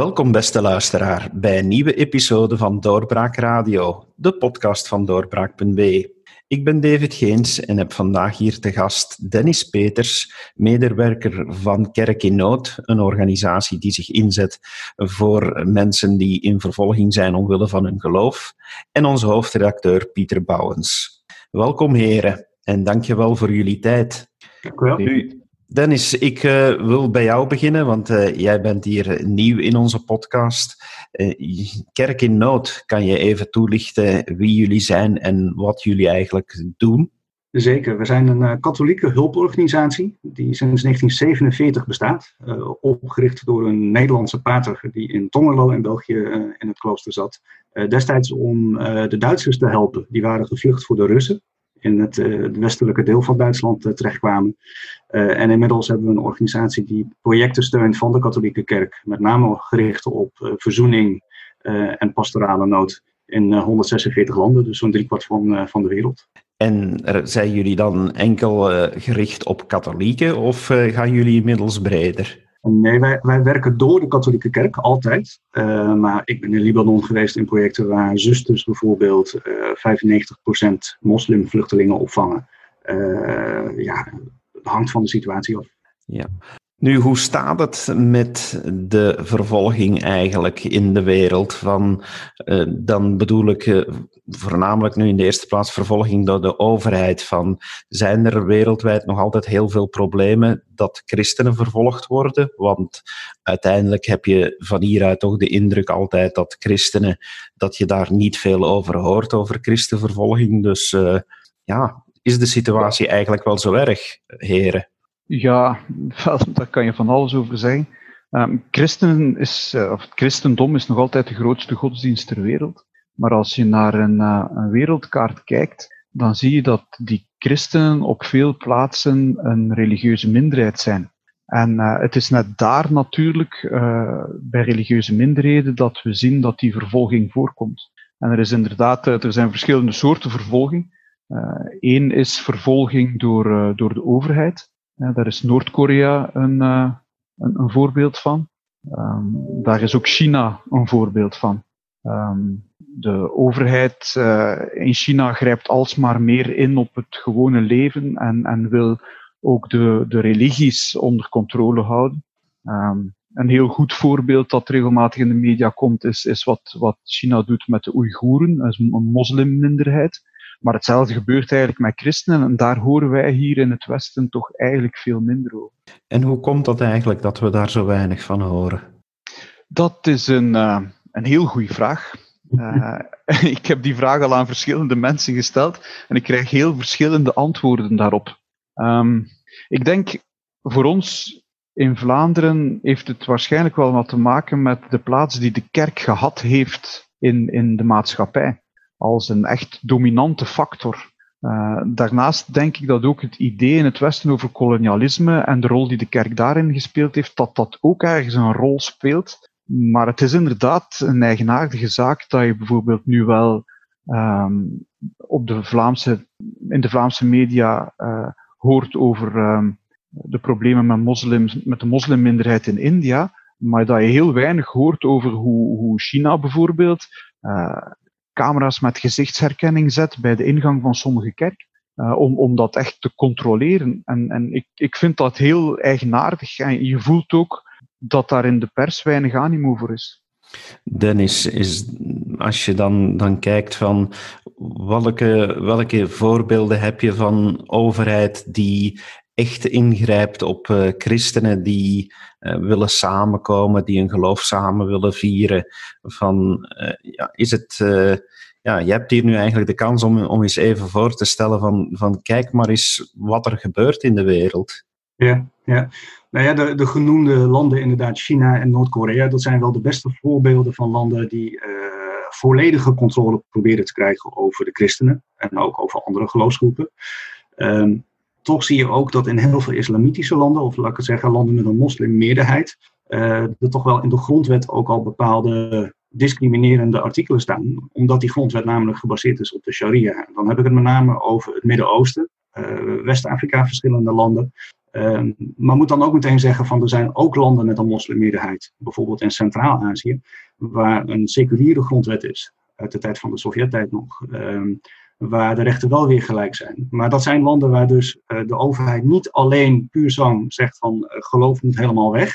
Welkom, beste luisteraar, bij een nieuwe episode van Doorbraak Radio, de podcast van doorbraak.be. Ik ben David Geens en heb vandaag hier te gast Dennis Peters, medewerker van Kerk in Nood, een organisatie die zich inzet voor mensen die in vervolging zijn omwille van hun geloof, en onze hoofdredacteur Pieter Bouwens. Welkom, heren, en dankjewel voor jullie tijd. Dank u wel. Dennis, ik uh, wil bij jou beginnen, want uh, jij bent hier nieuw in onze podcast. Uh, Kerk in Nood, kan je even toelichten wie jullie zijn en wat jullie eigenlijk doen? Zeker, we zijn een katholieke hulporganisatie die sinds 1947 bestaat. opgericht door een Nederlandse pater die in Tongerlo in België in het klooster zat. destijds om de Duitsers te helpen. Die waren gevlucht voor de Russen in het, uh, westelijke deel van Duitsland uh, terechtkwamen. Uh, en inmiddels hebben we een organisatie die projecten steunt van de katholieke kerk, met name gericht op verzoening en pastorale nood in 146 landen, dus zo'n driekwart van, van de wereld. En zijn jullie dan enkel gericht op katholieken of gaan jullie inmiddels breder? Nee, wij, wij werken door de katholieke kerk, altijd. Uh, maar ik ben in Libanon geweest in projecten waar zusters bijvoorbeeld uh, 95% moslimvluchtelingen opvangen. Uh, ja, het hangt van de situatie af. Ja. Nu, hoe staat het met de vervolging eigenlijk in de wereld? Van, uh, dan bedoel ik uh, voornamelijk nu in de eerste plaats vervolging door de overheid. Van, zijn er wereldwijd nog altijd heel veel problemen dat christenen vervolgd worden? Want uiteindelijk heb je van hieruit toch de indruk altijd dat christenen, dat je daar niet veel over hoort, over christenvervolging. Dus uh, ja, is de situatie eigenlijk wel zo erg, heren? Ja, daar kan je van alles over zeggen. Um, christen is, uh, of het christendom is nog altijd de grootste godsdienst ter wereld. Maar als je naar een, uh, een wereldkaart kijkt, dan zie je dat die christenen op veel plaatsen een religieuze minderheid zijn. En uh, het is net daar natuurlijk, bij religieuze minderheden, dat we zien dat die vervolging voorkomt. En er is inderdaad, er zijn verschillende soorten vervolging. Eén is vervolging door, door de overheid. Daar is Noord-Korea een, uh, een, een, voorbeeld van. Um, daar is ook China een voorbeeld van. Um, de overheid uh, in China grijpt alsmaar meer in op het gewone leven en, en wil ook de, de religies onder controle houden. Um, een heel goed voorbeeld dat regelmatig in de media komt, is, is wat, wat China doet met de Oeigoeren, een moslimminderheid. Maar hetzelfde gebeurt eigenlijk met christenen en daar horen wij hier in het Westen toch eigenlijk veel minder over. En hoe komt dat eigenlijk dat we daar zo weinig van horen? Dat is een, uh, een heel goede vraag. Uh, ik heb die vraag al aan verschillende mensen gesteld en ik krijg heel verschillende antwoorden daarop. Um, ik denk voor ons in Vlaanderen heeft het waarschijnlijk wel wat te maken met de plaats die de kerk gehad heeft in, in de maatschappij als een echt dominante factor. Uh, daarnaast denk ik dat ook het idee in het Westen over kolonialisme en de rol die de kerk daarin gespeeld heeft, dat dat ook ergens een rol speelt. Maar het is inderdaad een eigenaardige zaak dat je bijvoorbeeld nu wel um, op de Vlaamse, in de Vlaamse media uh, hoort over um, de problemen met, moslims, met de moslimminderheid in India, maar dat je heel weinig hoort over hoe, hoe China bijvoorbeeld uh, camera's met gezichtsherkenning zet bij de ingang van sommige kerken. Uh, om, om dat echt te controleren. En, en ik, ik vind dat heel eigenaardig. En je voelt ook dat daar in de pers weinig animo voor is. Dennis, is, als je dan, dan kijkt van welke, welke voorbeelden heb je van overheid die echt ingrijpt op uh, christenen die uh, willen samenkomen, die hun geloof samen willen vieren. Van, uh, ja, is het, ja, je hebt hier nu eigenlijk de kans om, om eens even voor te stellen van, van kijk maar eens wat er gebeurt in de wereld. Ja, ja. Nou ja, de, de genoemde landen, inderdaad, China en Noord-Korea, dat zijn wel de beste voorbeelden van landen die volledige controle proberen te krijgen over de christenen en ook over andere geloofsgroepen. Um, toch zie je ook dat in heel veel islamitische landen, of laat ik het zeggen, landen met een moslimmeerderheid, uh, er toch wel in de grondwet ook al bepaalde discriminerende artikelen staan, omdat die grondwet namelijk gebaseerd is op de sharia. Dan heb ik het met name over het Midden-Oosten, uh, West-Afrika, verschillende landen. Um, maar moet dan ook meteen zeggen van er zijn ook landen met een moslimmeerderheid, bijvoorbeeld in Centraal-Azië, waar een seculiere grondwet is, uit de tijd van de Sovjet-tijd nog, um, waar de rechten wel weer gelijk zijn. Maar dat zijn landen waar dus uh, de overheid niet alleen puur zang zegt van uh, geloof moet helemaal weg,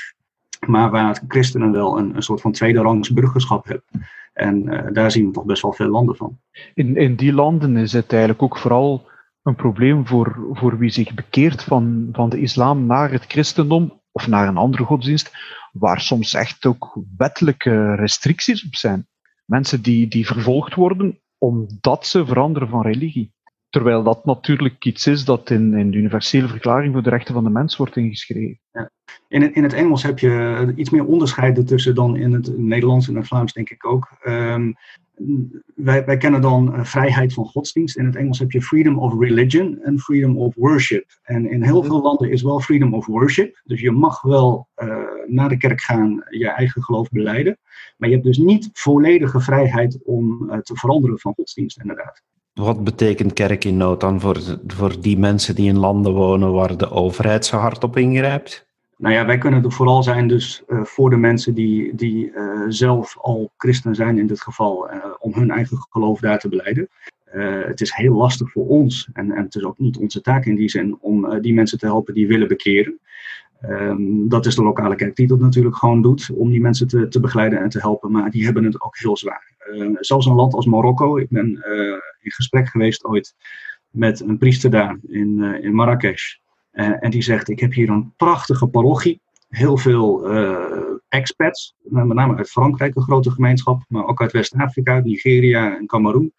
maar waar christenen wel een, een soort van tweede rangs burgerschap hebben. En uh, daar zien we toch best wel veel landen van. In, in die landen is het eigenlijk ook vooral een probleem voor, voor wie zich bekeert van, van de islam naar het christendom of naar een andere godsdienst, waar soms echt ook wettelijke restricties op zijn. Mensen die, die vervolgd worden omdat ze veranderen van religie. Terwijl dat natuurlijk iets is dat in, in de Universele Verklaring voor de Rechten van de Mens wordt ingeschreven. Ja. In, in het Engels heb je iets meer onderscheid ertussen dan in het Nederlands en het Vlaams, denk ik ook. Um, wij, wij, kennen dan uh, vrijheid van godsdienst. In het Engels heb je freedom of religion en freedom of worship. En in heel veel landen is wel freedom of worship. Dus je mag wel uh, naar de kerk gaan, je eigen geloof beleiden. Maar je hebt dus niet volledige vrijheid om uh, te veranderen van godsdienst, inderdaad. Wat betekent kerk in nood dan voor, voor die mensen die in landen wonen waar de overheid zo hard op ingrijpt? Nou ja, wij kunnen er vooral zijn dus uh, voor de mensen die, die uh, zelf al christen zijn in dit geval, uh, om hun eigen geloof daar te beleiden. het is heel lastig voor ons, en, en het is ook niet onze taak in die zin, om die mensen te helpen die willen bekeren. Um, dat is de lokale kerk die dat natuurlijk gewoon doet, om die mensen te, te begeleiden en te helpen, maar die hebben het ook heel zwaar. zelfs een land als Marokko, ik ben in gesprek geweest ooit met een priester daar in, in Marrakesh. Uh, en die zegt, ik heb hier een prachtige parochie. Heel veel uh, expats, met name uit Frankrijk, een grote gemeenschap, maar ook uit West-Afrika, Nigeria en Cameroen.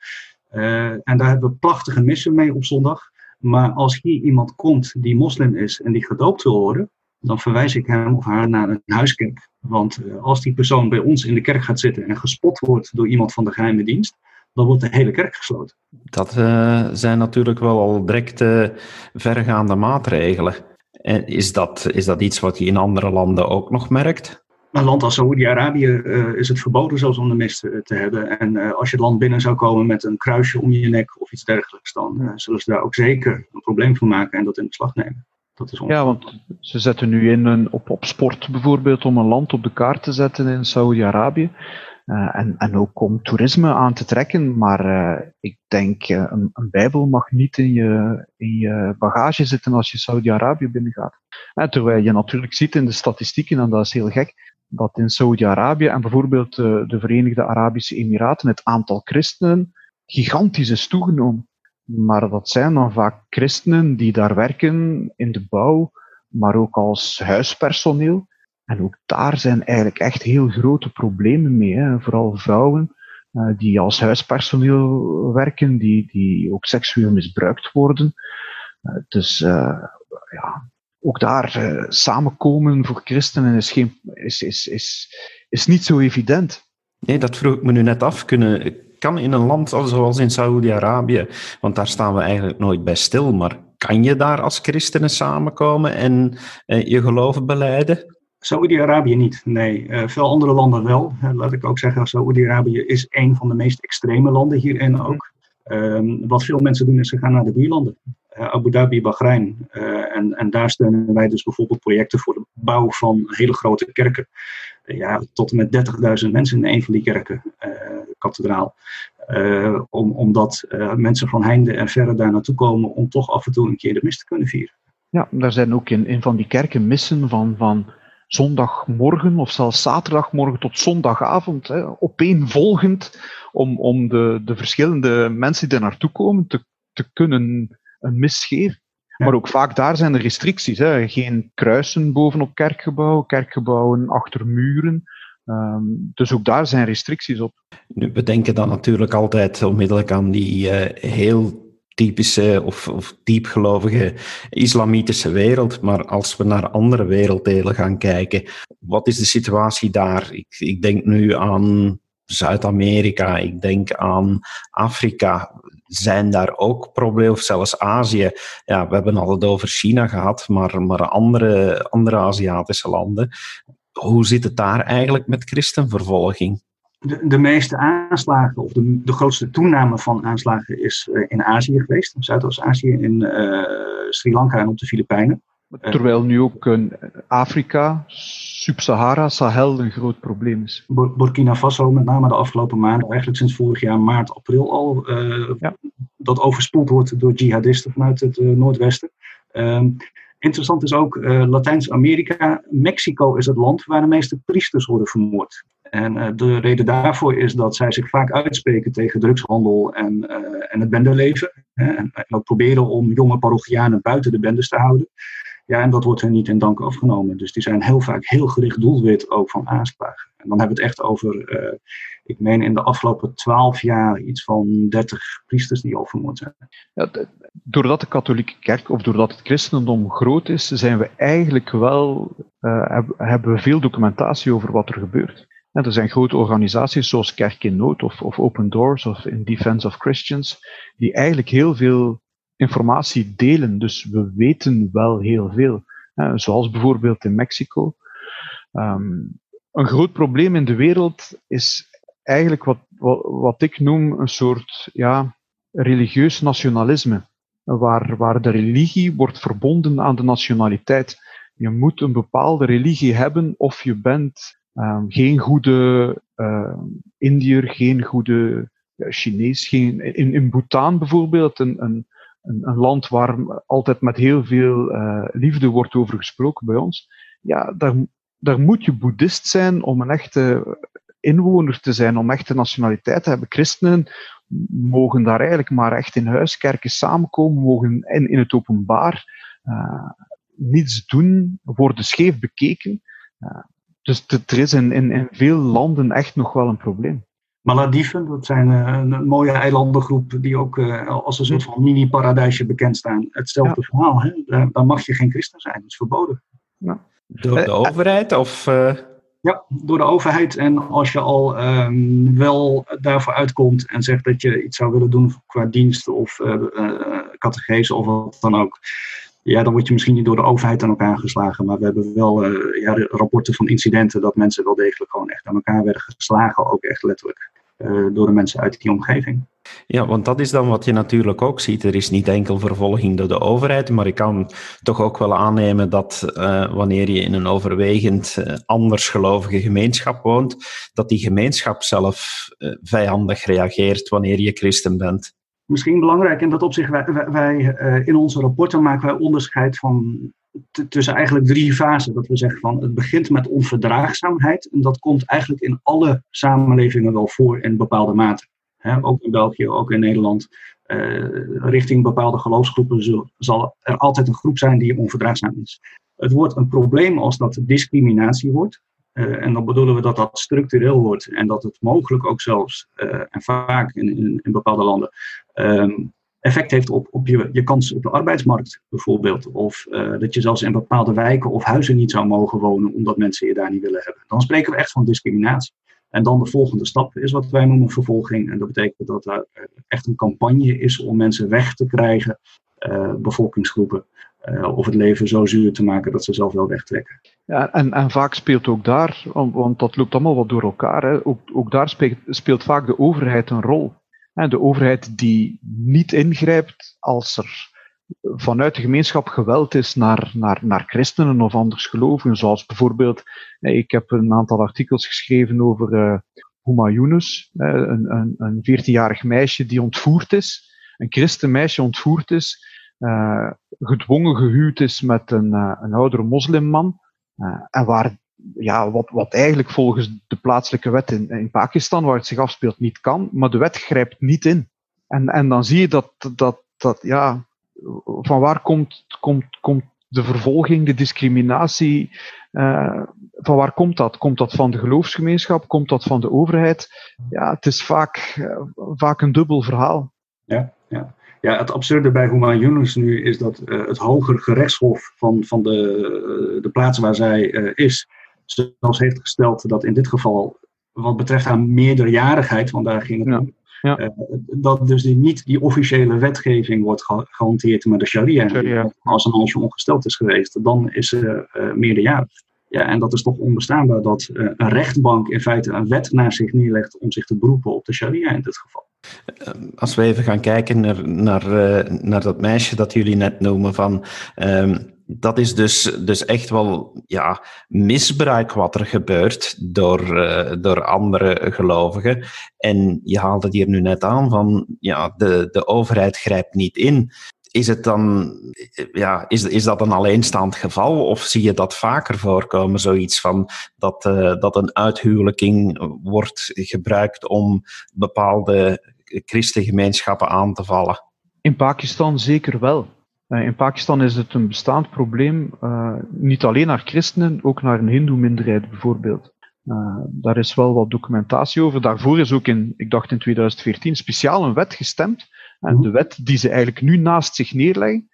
En daar hebben we prachtige missen mee op zondag. Maar als hier iemand komt die moslim is en die gedoopt wil worden, dan verwijs ik hem of haar naar een huiskerk. Want als die persoon bij ons in de kerk gaat zitten en gespot wordt door iemand van de geheime dienst, dan wordt de hele kerk gesloten. Dat uh, zijn natuurlijk wel al direct uh, vergaande maatregelen. En is dat, is dat iets wat je in andere landen ook nog merkt? Een land als Saoedi-Arabië uh, is het verboden zelfs om de mist te hebben. En als je het land binnen zou komen met een kruisje om je nek of iets dergelijks, dan zullen ze daar ook zeker een probleem van maken en dat in beslag nemen. Dat is ja, want ze zetten nu in een, op, op sport bijvoorbeeld om een land op de kaart te zetten in Saoedi-Arabië. Uh, en, en ook om toerisme aan te trekken. Maar uh, ik denk, uh, een, een, Bijbel mag niet in je, in je bagage zitten als je Saudi-Arabië binnengaat. terwijl je natuurlijk ziet in de statistieken, en dat is heel gek, dat in Saudi-Arabië en bijvoorbeeld de Verenigde Arabische Emiraten het aantal christenen gigantisch is toegenomen. Maar dat zijn dan vaak christenen die daar werken in de bouw, maar ook als huispersoneel. En ook daar zijn eigenlijk echt heel grote problemen mee. Hè. Vooral vrouwen uh, die als huispersoneel werken, die, die ook seksueel misbruikt worden. Uh, dus uh, ja, ook daar samenkomen voor christenen is, geen, is, is, is, is niet zo evident. Nee, dat vroeg ik me nu net af. Kunnen, kan in een land zoals in Saoedi-Arabië, want daar staan we eigenlijk nooit bij stil, maar kan je daar als christenen samenkomen en je geloven beleiden? Saoedi-Arabië niet, nee. Uh, veel andere landen wel. Uh, laat ik ook zeggen, Saoedi-Arabië is een van de meest extreme landen hierin ook. Um, wat veel mensen doen is ze gaan naar de buurlanden. Uh, Abu Dhabi, Bahrein. en, en daar steunen wij dus bijvoorbeeld projecten voor de bouw van hele grote kerken. ja, tot en met 30.000 mensen in een van die kerken, kathedraal. om, omdat mensen van heinde en verre daar naartoe komen om toch af en toe een keer de mis te kunnen vieren. Ja, daar zijn ook in, in van die kerken missen van, van zondagmorgen of zelfs zaterdagmorgen tot zondagavond, hè, opeenvolgend, om, om de, de verschillende mensen die er naartoe komen te, te kunnen een mis geven. Maar ook vaak daar zijn er restricties. Hè. Geen kruisen bovenop kerkgebouwen, kerkgebouwen achter muren. Um, dus ook daar zijn restricties op. Nu, we denken dan natuurlijk altijd onmiddellijk aan die uh, heel typische of, of diepgelovige islamitische wereld. Maar als we naar andere werelddelen gaan kijken, wat is de situatie daar? Ik, ik denk nu aan Zuid-Amerika, ik denk aan Afrika. Zijn daar ook problemen, of zelfs Azië? Ja, we hebben al het over China gehad, maar, maar andere, andere Aziatische landen. Hoe zit het daar eigenlijk met christenvervolging? De, de meeste aanslagen, of de, de grootste toename van aanslagen, is uh, in Azië geweest. Zuidoost-Azië, in uh, Sri Lanka en op de Filipijnen. Terwijl nu ook in Afrika, Sub-Sahara, Sahel een groot probleem is. Burkina Faso, met name de afgelopen maanden, eigenlijk sinds vorig jaar maart, april al, uh, dat overspoeld wordt door jihadisten vanuit het uh, noordwesten. Ehm, interessant is ook uh, Latijns-Amerika. Mexico is het land waar de meeste priesters worden vermoord. En de reden daarvoor is dat zij zich vaak uitspreken tegen drugshandel en, en het bendeleven. Hè, en, ook proberen om jonge parochianen buiten de bendes te houden. Ja, en dat wordt hen niet in dank afgenomen. Dus die zijn heel vaak heel gericht doelwit ook van aanslagen. En dan hebben we het echt over, uh, ik meen in de afgelopen twaalf jaar iets van dertig priesters die al vermoord zijn. Ja, doordat de katholieke kerk of doordat het christendom groot is, zijn we eigenlijk wel, hebben we veel documentatie over wat er gebeurt. Er zijn grote organisaties zoals Kerk in Nood of, of Open Doors of In Defense of Christians, die eigenlijk heel veel informatie delen. Dus we weten wel heel veel. zoals bijvoorbeeld in Mexico. Um, een groot probleem in de wereld is eigenlijk wat, wat, wat ik noem een soort ja, religieus nationalisme. Waar, waar de religie wordt verbonden aan de nationaliteit. Je moet een bepaalde religie hebben of je bent um, geen goede uh, Indiër, geen goede ja, Chinees. Geen, in, in Bhutan bijvoorbeeld, een, een, een, land waar altijd met heel veel uh, liefde wordt over gesproken bij ons, ja, daar, daar moet je boeddhist zijn om een echte inwoner te zijn, om echte nationaliteit te hebben. Christenen mogen daar eigenlijk maar echt in huis, kerken samenkomen, mogen in, in het openbaar uh, niets doen, worden scheef bekeken. Uh, dus er is in, in, in veel landen echt nog wel een probleem. Malediven, dat zijn uh, een mooie eilandengroep die ook uh, als een soort van mini-paradijsje bekend staan. Hetzelfde verhaal, hè? Daar, mag je geen christen zijn, dat is verboden. Ja. Door de eh, overheid of... Ja, door de overheid. En als je al um, wel daarvoor uitkomt en zegt dat je iets zou willen doen qua dienst of catechese of wat dan ook, ja, dan word je misschien niet door de overheid aan elkaar geslagen. Maar we hebben wel ja, rapporten van incidenten dat mensen wel degelijk gewoon echt aan elkaar werden geslagen, ook echt letterlijk. Eh, door de mensen uit die omgeving. Ja, want dat is dan wat je natuurlijk ook ziet. Er is niet enkel vervolging door de overheid, maar ik kan toch ook wel aannemen dat uh, wanneer je in een overwegend uh, andersgelovige gemeenschap woont, dat die gemeenschap zelf vijandig reageert wanneer je christen bent. Misschien belangrijk in dat opzicht, wij, wij in onze rapporten maken wij onderscheid van tussen eigenlijk drie fasen. Dat we zeggen van het begint met onverdraagzaamheid. En dat komt eigenlijk in alle samenlevingen wel voor in bepaalde mate. ook in België, ook in Nederland. Uh, richting bepaalde geloofsgroepen zal er altijd een groep zijn die onverdraagzaam is. Het wordt een probleem als dat discriminatie wordt. Uh, en dan bedoelen we dat dat structureel wordt en dat het mogelijk ook zelfs, uh, en vaak in, in, in bepaalde landen, um, effect heeft op, op je, je kans op de arbeidsmarkt bijvoorbeeld. Of uh, dat je zelfs in bepaalde wijken of huizen niet zou mogen wonen omdat mensen je daar niet willen hebben. Dan spreken we echt van discriminatie. En dan de volgende stap is wat wij noemen vervolging. En dat betekent dat er echt een campagne is om mensen weg te krijgen, bevolkingsgroepen. Uh, of het leven zo zuur te maken dat ze zelf wel wegtrekken. Ja, en, en vaak speelt ook daar, want dat loopt allemaal wat door elkaar, hè, ook, ook daar speelt, speelt vaak de overheid een rol. De overheid die niet ingrijpt als er vanuit de gemeenschap geweld is naar, naar, naar christenen of anders gelovigen. Zoals bijvoorbeeld, ik heb een aantal artikels geschreven over uh, Huma Yunus, een, een, een 14-jarig meisje die ontvoerd is. Een christenmeisje ontvoerd is, uh, gedwongen gehuwd is met een, uh, een oudere moslimman. Uh, en waar ja, wat, wat eigenlijk volgens de plaatselijke wet in, in Pakistan, waar het zich afspeelt, niet kan, maar de wet grijpt niet in. En, en dan zie je dat, dat, dat ja, van waar komt, komt, komt de vervolging, de discriminatie, uh, van waar komt dat? Komt dat van de geloofsgemeenschap? Komt dat van de overheid? Ja, het is vaak, vaak een dubbel verhaal. Ja, ja. Ja, het absurde bij Huma Yunus nu is dat uh, het hoger gerechtshof van, van de, de plaats waar zij is, zelfs heeft gesteld dat in dit geval, wat betreft haar meerderjarigheid, want daar ging het om, ja. Uh, dat dus die, niet die officiële wetgeving wordt gehanteerd met de sharia. sharia. Als een meisje ongesteld is geweest, dan is ze meerderjarig. Ja, en dat is toch onbestaanbaar dat een rechtbank in feite een wet naar zich neerlegt om zich te beroepen op de sharia in dit geval. Als we even gaan kijken naar, naar, naar dat meisje dat jullie net noemen van. Um, dat is dus, dus echt wel ja, misbruik wat er gebeurt door, uh, door andere gelovigen. En je haalt het hier nu net aan van ja, de, de overheid grijpt niet in. Is, het dan, ja, is, is dat een alleenstaand geval of zie je dat vaker voorkomen? Zoiets van dat, uh, dat een uithuwelijking wordt gebruikt om bepaalde christengemeenschappen aan te vallen? In Pakistan zeker wel. Eh, in Pakistan is het een bestaand probleem, uh, niet alleen naar christenen, ook naar een hindoe-minderheid bijvoorbeeld. Daar is wel wat documentatie over. Daarvoor is ook in, ik dacht in 2014, speciaal een wet gestemd. En mhm. de wet die ze eigenlijk nu naast zich neerleggen,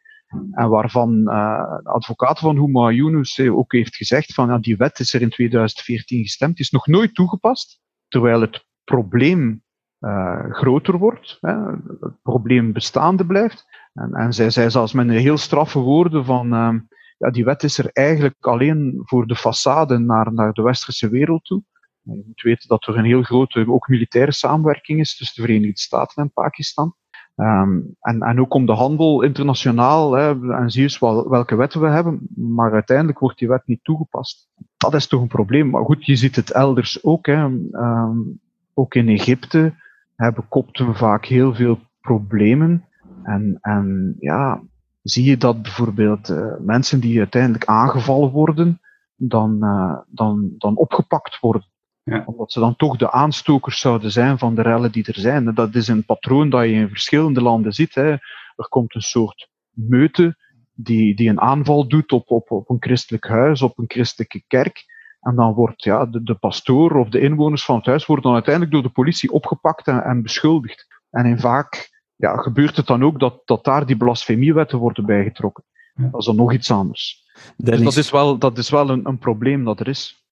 en waarvan uh, de advocaat van Huma Yunus ook heeft gezegd van ja, die wet is er in 2014 gestemd, is nog nooit toegepast, terwijl het probleem uh, groter wordt, hè, het probleem bestaande blijft. En, en zij zei zelfs met een heel straffe woorden van, uh, ja, die wet is er eigenlijk alleen voor de façade naar, naar de westerse wereld toe. Je moet weten dat er een heel grote, ook militaire samenwerking is tussen de Verenigde Staten en Pakistan. Um, en, en ook om de handel internationaal, hè, en zie eens wel, welke wetten we hebben, maar uiteindelijk wordt die wet niet toegepast. Dat is toch een probleem. Maar goed, je ziet het elders ook. Hè. Um, ook in Egypte hebben kopten vaak heel veel problemen. En, en ja, zie je dat bijvoorbeeld uh, mensen die uiteindelijk aangevallen worden, dan, uh, dan, dan opgepakt worden. Ja. Omdat ze dan toch de aanstokers zouden zijn van de rellen die er zijn. dat is een patroon dat je in verschillende landen ziet. Hè. Er komt een soort meute die, die een aanval doet op, op, op een christelijk huis, op een christelijke kerk. En dan wordt ja, de, de pastoor of de inwoners van het huis worden dan uiteindelijk door de politie opgepakt en, en beschuldigd. En in vaak ja, gebeurt het dan ook dat, dat daar die blasfemiewetten worden bijgetrokken. Dat is dan nog iets anders. dus dat is wel, dat is wel een, een probleem dat er is.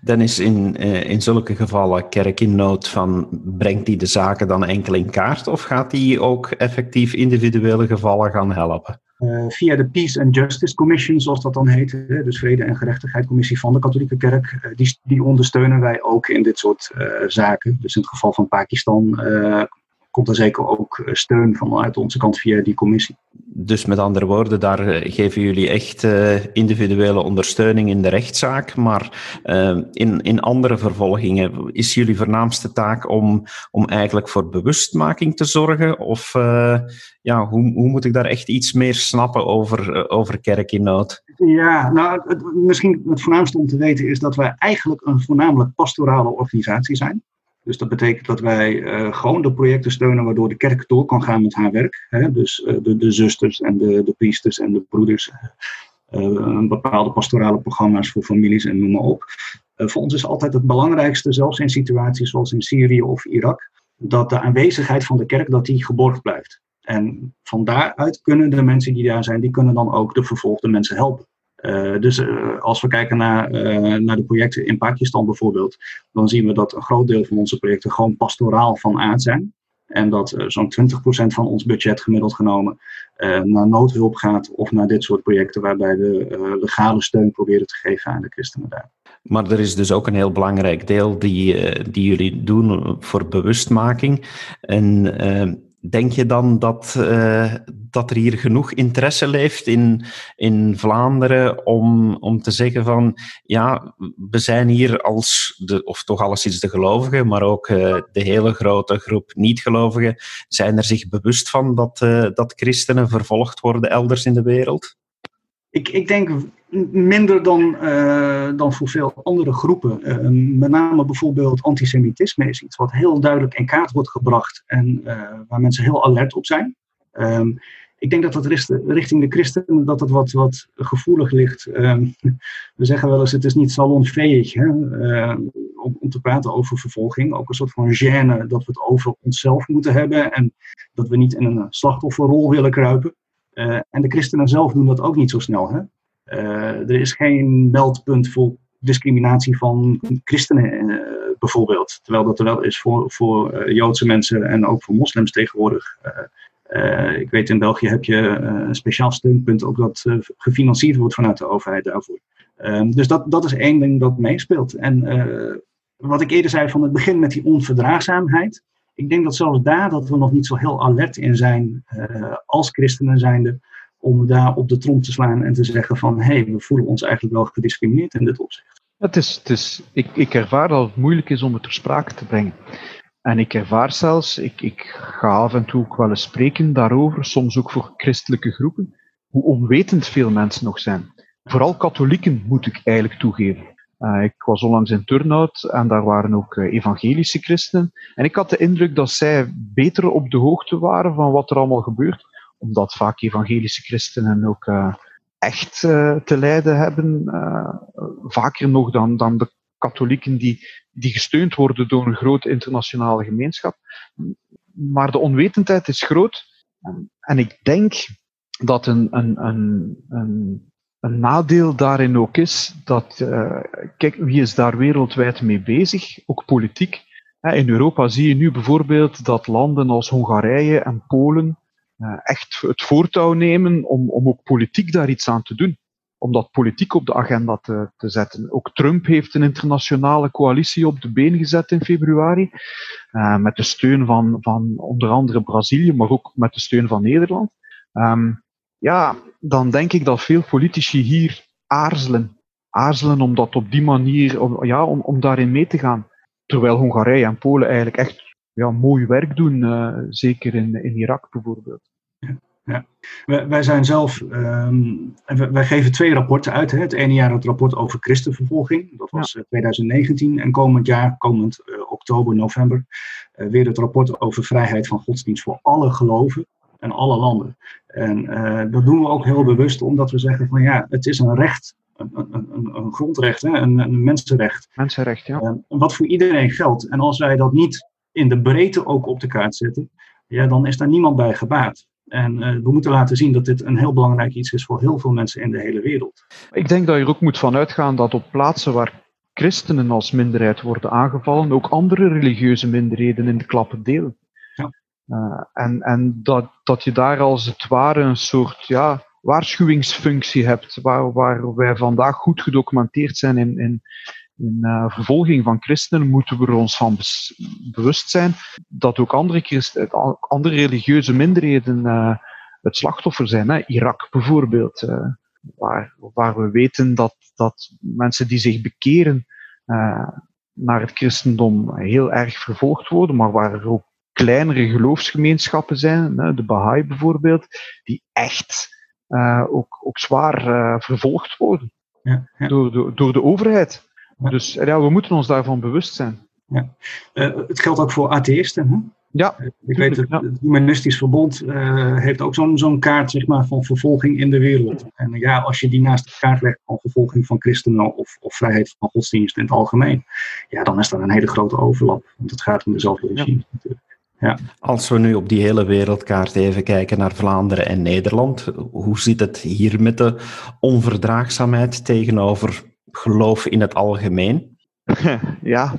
Dan is in, uh, in zulke gevallen kerk in nood van, brengt die de zaken dan enkel in kaart of gaat die ook effectief individuele gevallen gaan helpen? Uh, via de Peace and Justice Commission, zoals dat dan heet, dus Vrede en Gerechtigheid Commissie van de Katholieke Kerk, uh, die, die ondersteunen wij ook in dit soort zaken. Dus in het geval van Pakistan komt er zeker ook eh, steun vanuit onze kant via die commissie. Dus met andere woorden, daar eh, geven jullie echt uh, individuele ondersteuning in de rechtszaak, maar in, in andere vervolgingen is jullie voornaamste taak om, om eigenlijk voor bewustmaking te zorgen? Of uh, ja, hoe, hoe moet ik daar echt iets meer snappen over, over kerk in nood? Ja, nou, het, misschien het voornaamste om te weten is dat wij eigenlijk een voornamelijk pastorale organisatie zijn. Dus dat betekent dat wij uh, gewoon de projecten steunen waardoor de kerk door kan gaan met haar werk. Hè? Dus uh, de, de, zusters en de, de, priesters en de broeders. Uh, bepaalde pastorale programma's voor families en noem maar op. voor ons is altijd het belangrijkste, zelfs in situaties zoals in Syrië of Irak, dat de aanwezigheid van de kerk dat die geborgd blijft. En van daaruit kunnen de mensen die daar zijn, die kunnen dan ook de vervolgde mensen helpen. Uh, dus uh, als we kijken naar, uh, naar de projecten in Pakistan bijvoorbeeld, dan zien we dat een groot deel van onze projecten gewoon pastoraal van aard zijn. En dat zo'n 20% van ons budget gemiddeld genomen naar noodhulp gaat of naar dit soort projecten waarbij we legale steun proberen te geven aan de christenen daar. Maar er is dus ook een heel belangrijk deel die, die jullie doen voor bewustmaking. En Denk je dan dat, uh, dat er hier genoeg interesse leeft in, in Vlaanderen om, om te zeggen van ja, we zijn hier als, de, of toch alleszins de gelovigen, maar ook uh, de hele grote groep niet-gelovigen, zijn er zich bewust van dat, uh, dat christenen vervolgd worden elders in de wereld? Ik, ik denk minder dan, uh, dan voor veel andere groepen. Uh, met name bijvoorbeeld antisemitisme is iets wat heel duidelijk in kaart wordt gebracht en uh, waar mensen heel alert op zijn. Um, ik denk dat dat richting de christenen dat het wat, wat gevoelig ligt. Um, we zeggen wel eens, het is niet salonveeg hè, om, om, te praten over vervolging. Ook een soort van gêne dat we het over onszelf moeten hebben en dat we niet in een slachtofferrol willen kruipen. En de christenen zelf doen dat ook niet zo snel. Hè? Eh, er is geen meldpunt voor discriminatie van christenen eh, bijvoorbeeld. Terwijl dat er wel is voor, voor eh, Joodse mensen en ook voor moslims tegenwoordig. Ik weet in België heb je een speciaal steunpunt ook dat gefinancierd wordt vanuit de overheid daarvoor. Uh, dus dat, dat is één ding dat meespeelt. En wat ik eerder zei van het begin met die onverdraagzaamheid. Ik denk dat zelfs daar dat we nog niet zo heel alert in zijn als christenen zijnde om daar op de trom te slaan en te zeggen van hé, hey, we voelen ons eigenlijk wel gediscrimineerd in dit opzicht. Het is, het is, ik, ik ervaar dat het moeilijk is om het ter sprake te brengen. En ik ervaar zelfs, ik, ik ga af en toe ook wel eens spreken daarover, soms ook voor christelijke groepen, hoe onwetend veel mensen nog zijn. Vooral katholieken moet ik eigenlijk toegeven. Uh, ik was onlangs in Turnhout en daar waren ook uh, evangelische christenen. En ik had de indruk dat zij beter op de hoogte waren van wat er allemaal gebeurt, omdat vaak evangelische christenen ook uh, echt te lijden hebben, vaker nog dan, dan de katholieken die, die gesteund worden door een grote internationale gemeenschap. Maar de onwetendheid is groot. En ik denk dat een, een, een, een, nadeel daarin ook is dat, kijk, wie is daar wereldwijd mee bezig? Ook politiek. In Europa zie je nu bijvoorbeeld dat landen als Hongarije en Polen uh, echt het voortouw nemen om, om ook politiek daar iets aan te doen om dat politiek op de agenda te, te zetten. Ook Trump heeft een internationale coalitie op de been gezet in februari, uh, met de steun van, van onder andere Brazilië, maar ook met de steun van Nederland. Um, ja, dan denk ik dat veel politici hier aarzelen. Aarzelen om dat op die manier, om, ja, om, om daarin mee te gaan. Terwijl Hongarije en Polen eigenlijk echt ja, mooi werk doen, uh, zeker in, in Irak bijvoorbeeld ja. Wij, wij zijn zelf, um, wij, geven twee rapporten uit. Hè. Het ene jaar het rapport over christenvervolging, dat was 2019. En komend jaar, komend uh, oktober, november, uh, weer het rapport over vrijheid van godsdienst voor alle geloven en alle landen. En uh, dat doen we ook heel bewust, omdat we zeggen van ja, het is een recht, een, een, grondrecht, hè, een, een, mensenrecht. Mensenrecht, ja. wat voor iedereen geldt. En als wij dat niet in de breedte ook op de kaart zetten, ja, dan is daar niemand bij gebaat. En uh, we moeten laten zien dat dit een heel belangrijk iets is voor heel veel mensen in de hele wereld. Ik denk dat je er ook moet van uitgaan dat op plaatsen waar christenen als minderheid worden aangevallen, ook andere religieuze minderheden in de klappen delen. Ja. Uh, en en dat, dat je daar als het ware een soort ja, waarschuwingsfunctie hebt, waar, waar wij vandaag goed gedocumenteerd zijn in, in, in uh, vervolging van christenen moeten we ons van bewust zijn dat ook andere, christen, andere religieuze minderheden uh, het slachtoffer zijn. Hè. Irak bijvoorbeeld, uh, waar, waar we weten dat, dat mensen die zich bekeren naar het christendom heel erg vervolgd worden, maar waar er ook kleinere geloofsgemeenschappen zijn, hè, de Baha'i bijvoorbeeld, die echt ook, ook zwaar vervolgd worden ja, ja. Door, door, door de overheid. Dus ja, we moeten ons daarvan bewust zijn. Ja. Uh, het geldt ook voor atheïsten. Hè? Ja. Uh, ik weet het, Humanistisch Verbond uh, heeft ook zo'n zo'n kaart zeg maar, van vervolging in de wereld. En ja, als je die naast de kaart legt van vervolging van christenen of, of vrijheid van godsdienst in het algemeen, ja, dan is er een hele grote overlap. Want het gaat om dezelfde regime natuurlijk. Ja. Als we nu op die hele wereldkaart even kijken naar Vlaanderen en Nederland, hoe zit het hier met de onverdraagzaamheid tegenover geloof in het algemeen? Ja,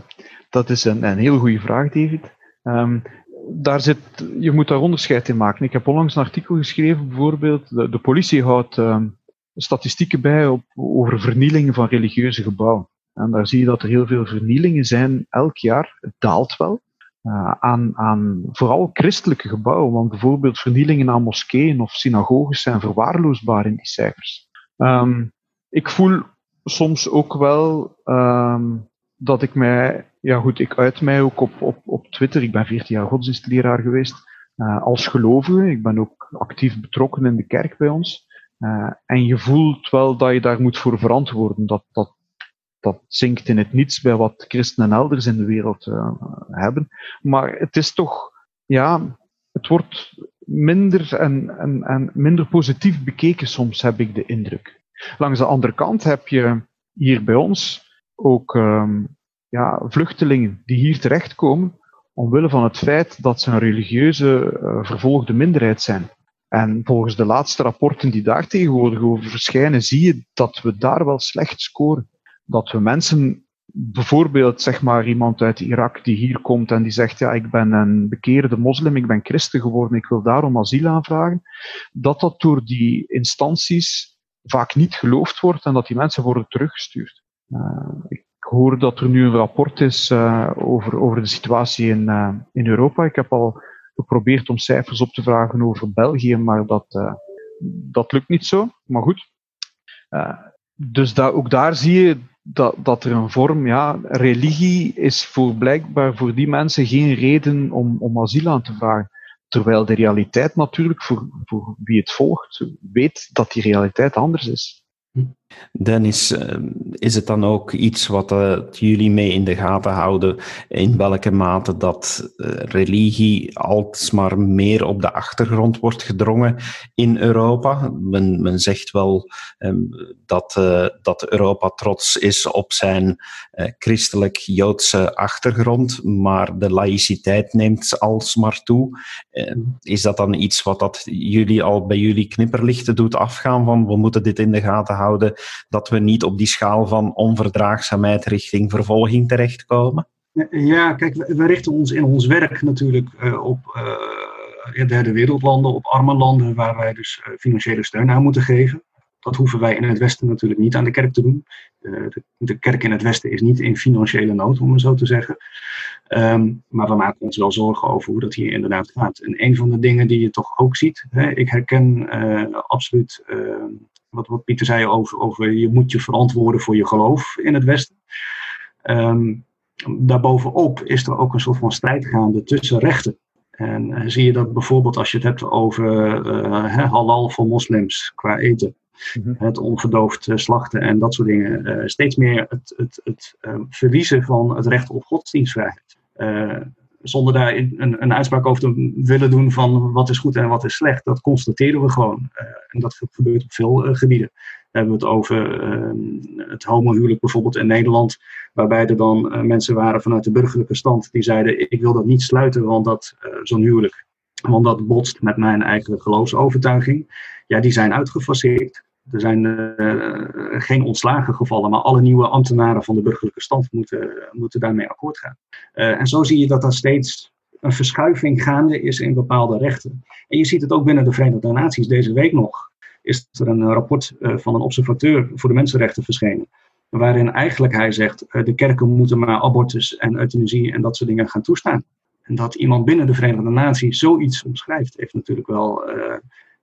dat is een, een heel goede vraag, David. Um, daar zit, je moet daar onderscheid in maken. Ik heb onlangs een artikel geschreven, bijvoorbeeld, de, de politie houdt um, statistieken bij op, over vernielingen van religieuze gebouwen. En daar zie je dat er heel veel vernielingen zijn elk jaar. Het daalt wel. Uh, aan, aan vooral christelijke gebouwen, want bijvoorbeeld vernielingen aan moskeeën of synagoges zijn verwaarloosbaar in die cijfers. Um, ik voel soms ook wel um, dat ik mij, ja goed, ik uit mij ook op, op, op Twitter. Ik ben 14 jaar godsdienstleraar geweest. Uh, als gelovige. Ik ben ook actief betrokken in de kerk bij ons. Uh, en je voelt wel dat je daar moet voor verantwoorden. Dat, dat, dat zinkt in het niets bij wat christenen elders in de wereld uh, hebben. Maar het is toch, ja, het wordt minder en, en, en minder positief bekeken soms, heb ik de indruk. Langs de andere kant heb je hier bij ons ook um, ja, vluchtelingen die hier terechtkomen omwille van het feit dat ze een religieuze uh, vervolgde minderheid zijn. En volgens de laatste rapporten die daar tegenwoordig over verschijnen, zie je dat we daar wel slecht scoren. Dat we mensen, bijvoorbeeld zeg maar iemand uit Irak die hier komt en die zegt, ja, ik ben een bekeerde moslim, ik ben christen geworden, ik wil daarom asiel aanvragen, dat dat door die instanties vaak niet geloofd wordt en dat die mensen worden teruggestuurd. Uh, ik hoor dat er nu een rapport is uh, over, over de situatie in, uh, in Europa. Ik heb al geprobeerd om cijfers op te vragen over België, maar dat, Dat lukt niet zo, maar goed. dus dat, ook daar zie je dat, dat er een vorm, ja, religie is voor blijkbaar voor die mensen geen reden om, om asiel aan te vragen. Terwijl de realiteit natuurlijk, voor, voor wie het volgt, weet dat die realiteit anders is. Dennis, eh, is het dan ook iets wat uh, jullie mee in de gaten houden, in welke mate dat uh, religie alsmaar meer op de achtergrond wordt gedrongen in Europa? Men, men zegt wel um, dat, uh, dat Europa trots is op zijn christelijk-joodse achtergrond, maar de laïciteit neemt alsmaar toe. is dat dan iets wat dat jullie al bij jullie knipperlichten doet afgaan van we moeten dit in de gaten houden? Dat we niet op die schaal van onverdraagzaamheid richting vervolging terechtkomen? Ja, kijk, we, richten ons in ons werk natuurlijk uh, op uh, derde wereldlanden, op arme landen waar wij dus uh, financiële steun aan moeten geven. Dat hoeven wij in het Westen natuurlijk niet aan de kerk te doen. De, de, kerk in het Westen is niet in financiële nood, om het zo te zeggen. Um, maar we maken ons wel zorgen over hoe dat hier inderdaad gaat. En een van de dingen die je toch ook ziet, hè, ik herken absoluut ehm, wat, wat Pieter zei over, over je moet je verantwoorden voor je geloof in het Westen. Um, daarbovenop is er ook een soort van strijd gaande tussen rechten. En uh, zie je dat bijvoorbeeld als je het hebt over uh, halal voor moslims qua eten. Mm Het onverdoofd uh, slachten en dat soort dingen. steeds meer het, het, het verliezen van het recht op godsdienstvrijheid zonder daar een, een, uitspraak over te willen doen van wat is goed en wat is slecht. Dat constateren we gewoon. Uh, en dat gebeurt op veel uh, gebieden. We hebben het over uh, het homohuwelijk bijvoorbeeld in Nederland, waarbij er dan mensen waren vanuit de burgerlijke stand die zeiden ik wil dat niet sluiten, want dat zo'n huwelijk, want dat botst met mijn eigen geloofsovertuiging. Ja, die zijn uitgefaseerd. Er zijn uh, geen ontslagen gevallen, maar alle nieuwe ambtenaren van de burgerlijke stand moeten, moeten daarmee akkoord gaan. Uh, en zo zie je dat er steeds een verschuiving gaande is in bepaalde rechten. En je ziet het ook binnen de Verenigde Naties. Deze week nog is er een rapport uh, van een observateur voor de mensenrechten verschenen. Waarin eigenlijk hij zegt: de kerken moeten maar abortus en euthanasie en dat soort dingen gaan toestaan. En dat iemand binnen de Verenigde Naties zoiets omschrijft, heeft natuurlijk wel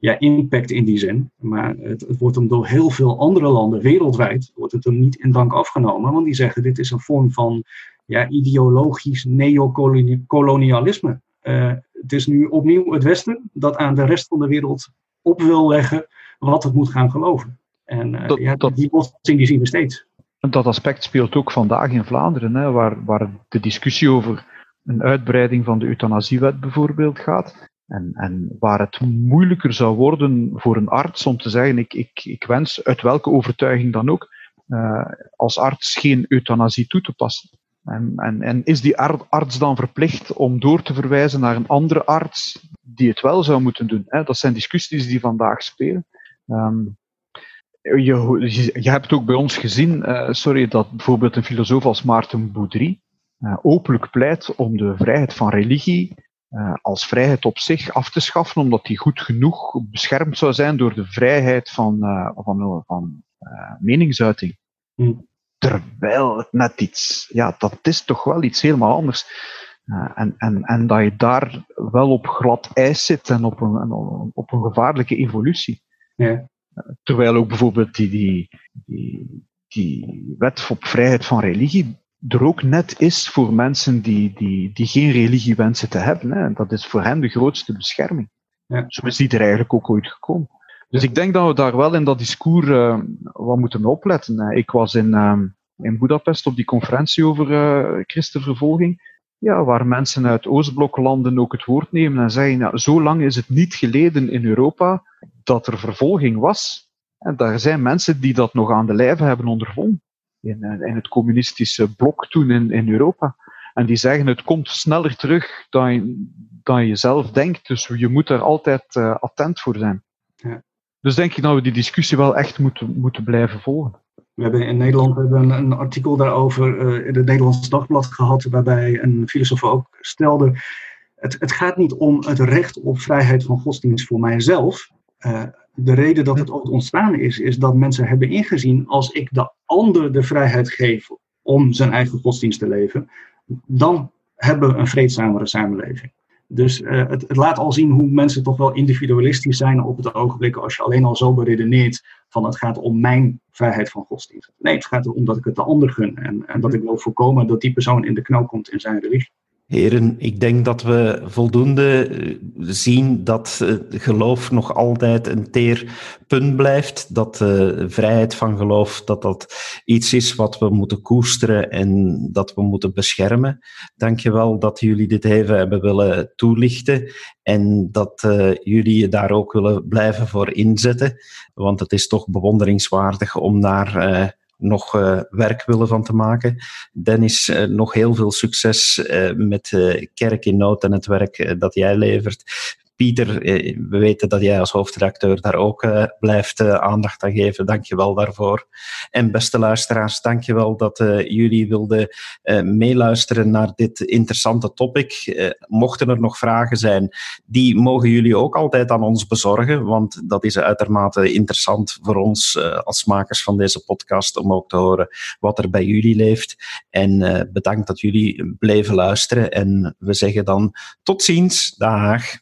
ja, impact in die zin. Maar het, het, wordt hem door heel veel andere landen wereldwijd wordt het hem niet in dank afgenomen. Want die zeggen dit is een vorm van ja, ideologisch neocolonialisme. Uh, het is nu opnieuw het Westen dat aan de rest van de wereld op wil leggen wat het moet gaan geloven. En uh, dat, ja, dat, die botsing die zien we steeds. Dat aspect speelt ook vandaag in Vlaanderen, hè, waar, waar de discussie over een uitbreiding van de euthanasiewet bijvoorbeeld gaat. En, en, waar het moeilijker zou worden voor een arts om te zeggen, ik, ik, ik wens uit welke overtuiging dan ook, uh, als arts geen euthanasie toe te passen. En, en, en, is die arts dan verplicht om door te verwijzen naar een andere arts die het wel zou moeten doen? Hè? Dat zijn discussies die vandaag spelen. Um, je, je, hebt ook bij ons gezien, uh, sorry, dat bijvoorbeeld een filosoof als Maarten Boudry uh, openlijk pleit om de vrijheid van religie uh, als vrijheid op zich af te schaffen, omdat die goed genoeg beschermd zou zijn door de vrijheid van, uh, van, van uh, meningsuiting. Hm. Terwijl het net iets, ja, dat is toch wel iets helemaal anders. en, en, en dat je daar wel op glad ijs zit en op een, op een gevaarlijke evolutie. Ja. Terwijl ook bijvoorbeeld die, die, die, die wet op vrijheid van religie, er ook net is voor mensen die, die, die geen religie wensen te hebben. Hè. Dat is voor hen de grootste bescherming. Ja. Zo is die er eigenlijk ook ooit gekomen. Dus ik denk dat we daar wel in dat discours uh, wat moeten opletten. Ik was in, uh, in Budapest op die conferentie over uh, christenvervolging. Ja, waar mensen uit Oostbloklanden ook het woord nemen en zeggen, ja, zo lang is het niet geleden in Europa dat er vervolging was. En daar zijn mensen die dat nog aan de lijve hebben ondervonden in, eh, in het communistische blok toen in, in Europa. En die zeggen het komt sneller terug dan je, dan je zelf denkt. Dus je moet er altijd uh, attent voor zijn. Ja. Dus denk ik dat we die discussie wel echt moeten, moeten blijven volgen. We hebben in Nederland hebben een, een artikel daarover uh, in het Nederlands Dagblad gehad, waarbij een filosoof ook stelde: het, het gaat niet om het recht op vrijheid van godsdienst voor mijzelf. Uh, de reden dat het ook ontstaan is, is dat mensen hebben ingezien: als ik de ander de vrijheid geef om zijn eigen godsdienst te leven, dan hebben we een vreedzamere samenleving. Dus het, het, laat al zien hoe mensen toch wel individualistisch zijn op het ogenblik als je alleen al zo beredeneert van het gaat om mijn vrijheid van godsdienst. Nee, het gaat erom dat ik het de ander gun en, en dat ik wil voorkomen dat die persoon in de knel komt in zijn religie. Heren, ik denk dat we voldoende eh, zien dat uh, geloof nog altijd een teer punt blijft. Dat de uh, vrijheid van geloof dat dat iets is wat we moeten koesteren en dat we moeten beschermen. Dank je wel dat jullie dit even hebben willen toelichten en dat jullie je daar ook willen blijven voor inzetten. Want het is toch bewonderingswaardig om daar nog uh, werk willen van te maken. Dennis, uh, nog heel veel succes uh, met Kerk in Nood en het werk dat jij levert. Pieter, eh, we weten dat jij als hoofdredacteur daar ook uh, blijft uh, aandacht aan geven. Dank je wel daarvoor. En beste luisteraars, dank je wel dat jullie wilden meeluisteren naar dit interessante topic. mochten er nog vragen zijn, die mogen jullie ook altijd aan ons bezorgen, want dat is uitermate interessant voor ons als makers van deze podcast om ook te horen wat er bij jullie leeft. En bedankt dat jullie bleven luisteren en we zeggen dan tot ziens. Dag.